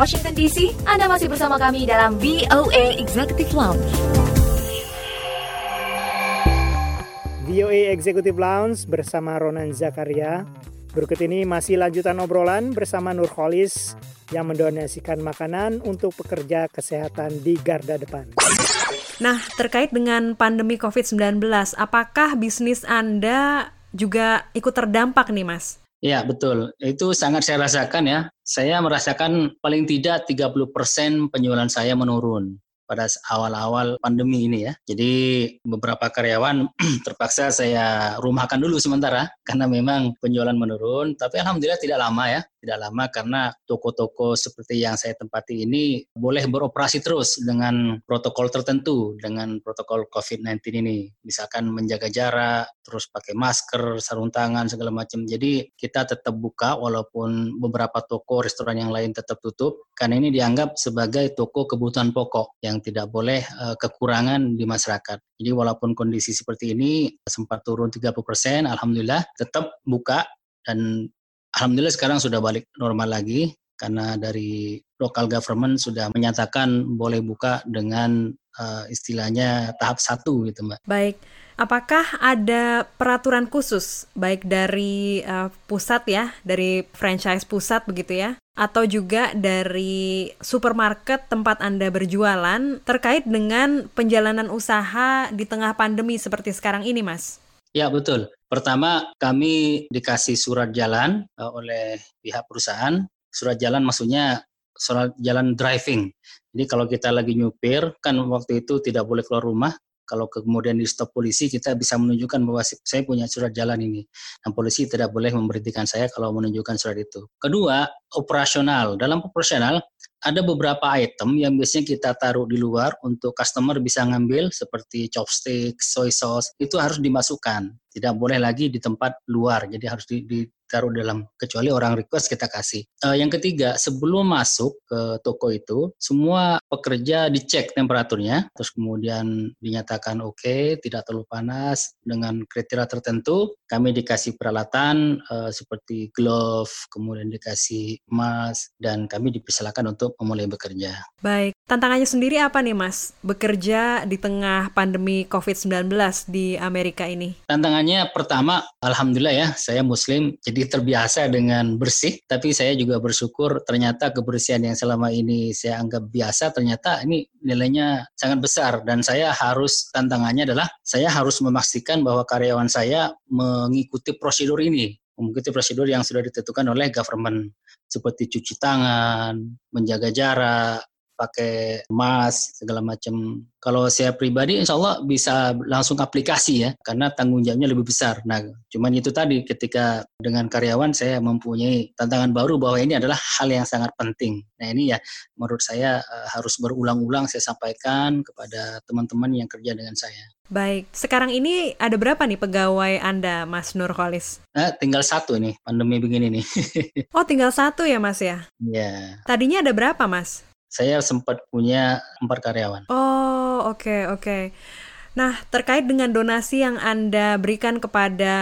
Washington DC, Anda masih bersama kami dalam VOA Executive Lounge. VOA Executive Lounge bersama Ronan Zakaria. Berikut ini masih lanjutan obrolan bersama Nur Kholis yang mendonasikan makanan untuk pekerja kesehatan di garda depan. Nah, terkait dengan pandemi COVID-19, apakah bisnis Anda juga ikut terdampak nih, Mas? Ya, betul. Itu sangat saya rasakan ya. Saya merasakan paling tidak 30% penjualan saya menurun pada awal-awal pandemi ini ya. Jadi beberapa karyawan terpaksa saya rumahkan dulu sementara karena memang penjualan menurun. Tapi alhamdulillah tidak lama ya tidak lama karena toko-toko seperti yang saya tempati ini boleh beroperasi terus dengan protokol tertentu dengan protokol COVID-19 ini. Misalkan menjaga jarak terus pakai masker sarung tangan segala macam. Jadi kita tetap buka walaupun beberapa toko restoran yang lain tetap tutup karena ini dianggap sebagai toko kebutuhan pokok yang tidak boleh uh, kekurangan di masyarakat. Jadi walaupun kondisi seperti ini sempat turun 30% alhamdulillah tetap buka dan Alhamdulillah sekarang sudah balik normal lagi karena dari local government sudah menyatakan boleh buka dengan uh, istilahnya tahap satu gitu mbak. Baik, apakah ada peraturan khusus baik dari uh, pusat ya, dari franchise pusat begitu ya, atau juga dari supermarket tempat anda berjualan terkait dengan penjalanan usaha di tengah pandemi seperti sekarang ini, mas? Ya betul. Pertama kami dikasih surat jalan uh, oleh pihak perusahaan. Surat jalan maksudnya surat jalan driving. Jadi kalau kita lagi nyupir kan waktu itu tidak boleh keluar rumah. Kalau kemudian di stop polisi kita bisa menunjukkan bahwa saya punya surat jalan ini. Dan polisi tidak boleh memberhentikan saya kalau menunjukkan surat itu. Kedua, operasional. Dalam operasional ada beberapa item yang biasanya kita taruh di luar untuk customer bisa ngambil seperti chopstick, soy sauce, itu harus dimasukkan. Tidak boleh lagi di tempat luar, jadi harus di, ditaruh dalam kecuali orang request kita kasih. Uh, yang ketiga, sebelum masuk ke toko itu, semua pekerja dicek temperaturnya, terus kemudian dinyatakan oke, okay, tidak terlalu panas dengan kriteria tertentu. Kami dikasih peralatan uh, seperti glove, kemudian dikasih mask, dan kami dipersilakan untuk memulai bekerja. Baik, tantangannya sendiri apa nih Mas, bekerja di tengah pandemi COVID-19 di Amerika ini? Tantangannya pertama, Alhamdulillah ya, saya Muslim, jadi jadi terbiasa dengan bersih, tapi saya juga bersyukur ternyata kebersihan yang selama ini saya anggap biasa ternyata ini nilainya sangat besar. Dan saya harus tantangannya adalah saya harus memastikan bahwa karyawan saya mengikuti prosedur ini, mengikuti prosedur yang sudah ditentukan oleh government seperti cuci tangan, menjaga jarak, pakai mask segala macam. Kalau saya pribadi insya Allah bisa langsung aplikasi ya karena tanggung jawabnya lebih besar. Nah cuman itu tadi ketika dengan karyawan saya mempunyai tantangan baru bahwa ini adalah hal yang sangat penting. Nah ini ya menurut saya uh, harus berulang-ulang saya sampaikan kepada teman-teman yang kerja dengan saya. Baik, sekarang ini ada berapa nih pegawai Anda, Mas Nurholis? Nah, tinggal satu nih, pandemi begini nih. oh, tinggal satu ya, Mas ya? Iya. Yeah. Tadinya ada berapa, Mas? Saya sempat punya empat karyawan. Oh, oke okay, oke. Okay. Nah, terkait dengan donasi yang Anda berikan kepada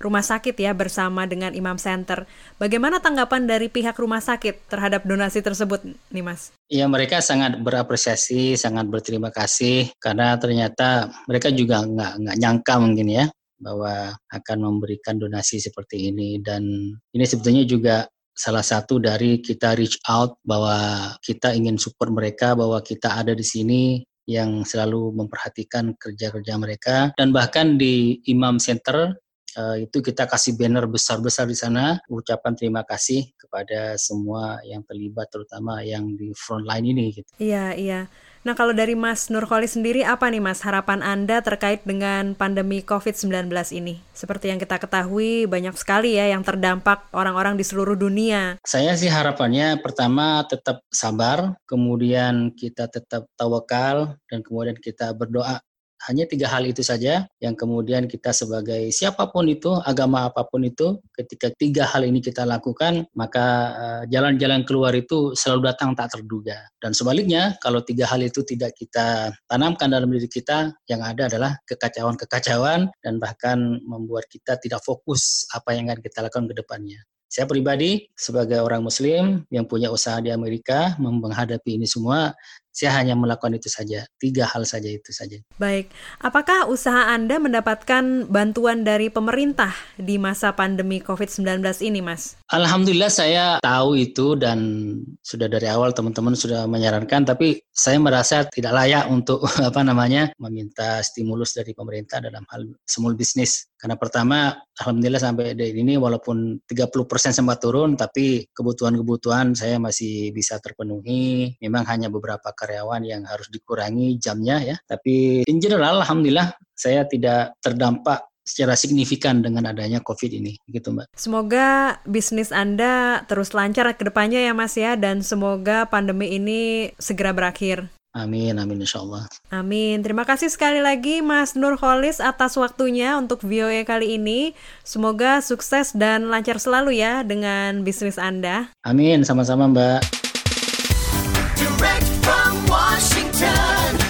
rumah sakit ya bersama dengan Imam Center, bagaimana tanggapan dari pihak rumah sakit terhadap donasi tersebut nih Mas? Ya, mereka sangat berapresiasi, sangat berterima kasih karena ternyata mereka juga nggak nggak nyangka mungkin ya bahwa akan memberikan donasi seperti ini dan ini sebetulnya juga salah satu dari kita reach out bahwa kita ingin support mereka bahwa kita ada di sini yang selalu memperhatikan kerja-kerja mereka. Dan bahkan di Imam Center uh, itu kita kasih banner besar-besar di sana ucapan terima kasih kepada semua yang terlibat terutama yang di front line ini gitu. Iya, iya. Nah, kalau dari Mas Nurkholi sendiri, apa nih Mas harapan Anda terkait dengan pandemi COVID-19 ini? Seperti yang kita ketahui, banyak sekali ya yang terdampak orang-orang di seluruh dunia. Saya sih harapannya pertama tetap sabar, kemudian kita tetap tawakal, dan kemudian kita berdoa hanya tiga hal itu saja yang kemudian kita sebagai siapa pun itu, agama apa pun itu, ketika tiga hal ini kita lakukan, maka eh, jalan-jalan keluar itu selalu datang tak terduga. Dan sebaliknya, kalau tiga hal itu tidak kita tanamkan dalam diri kita, yang ada adalah kekacauan-kekacauan dan bahkan membuat kita tidak fokus apa yang akan kita lakukan ke depannya. Saya pribadi sebagai orang Muslim yang punya usaha di Amerika menghadapi ini semua, saya hanya melakukan itu saja. Tiga hal saja itu saja. Baik, apakah usaha Anda mendapatkan bantuan dari pemerintah di masa pandemi COVID-19 ini, Mas? Alhamdulillah saya tahu itu dan sudah dari awal teman-teman sudah menyarankan, tapi saya merasa tidak layak untuk apa namanya meminta stimulus dari pemerintah dalam hal small business. Karena pertama, alhamdulillah sampai dari ini walaupun 30% sempat turun, tapi kebutuhan-kebutuhan saya masih bisa terpenuhi. Memang hanya beberapa karyawan yang harus dikurangi jamnya ya. Tapi in general alhamdulillah saya tidak terdampak secara signifikan dengan adanya COVID ini, gitu Mbak. Semoga bisnis Anda terus lancar ke depannya ya Mas ya, dan semoga pandemi ini segera berakhir. Amin, amin insya Allah. Amin. Terima kasih sekali lagi Mas Nur Holis atas waktunya untuk VOA kali ini. Semoga sukses dan lancar selalu ya dengan bisnis Anda. Amin, sama-sama Mbak. 我心疼。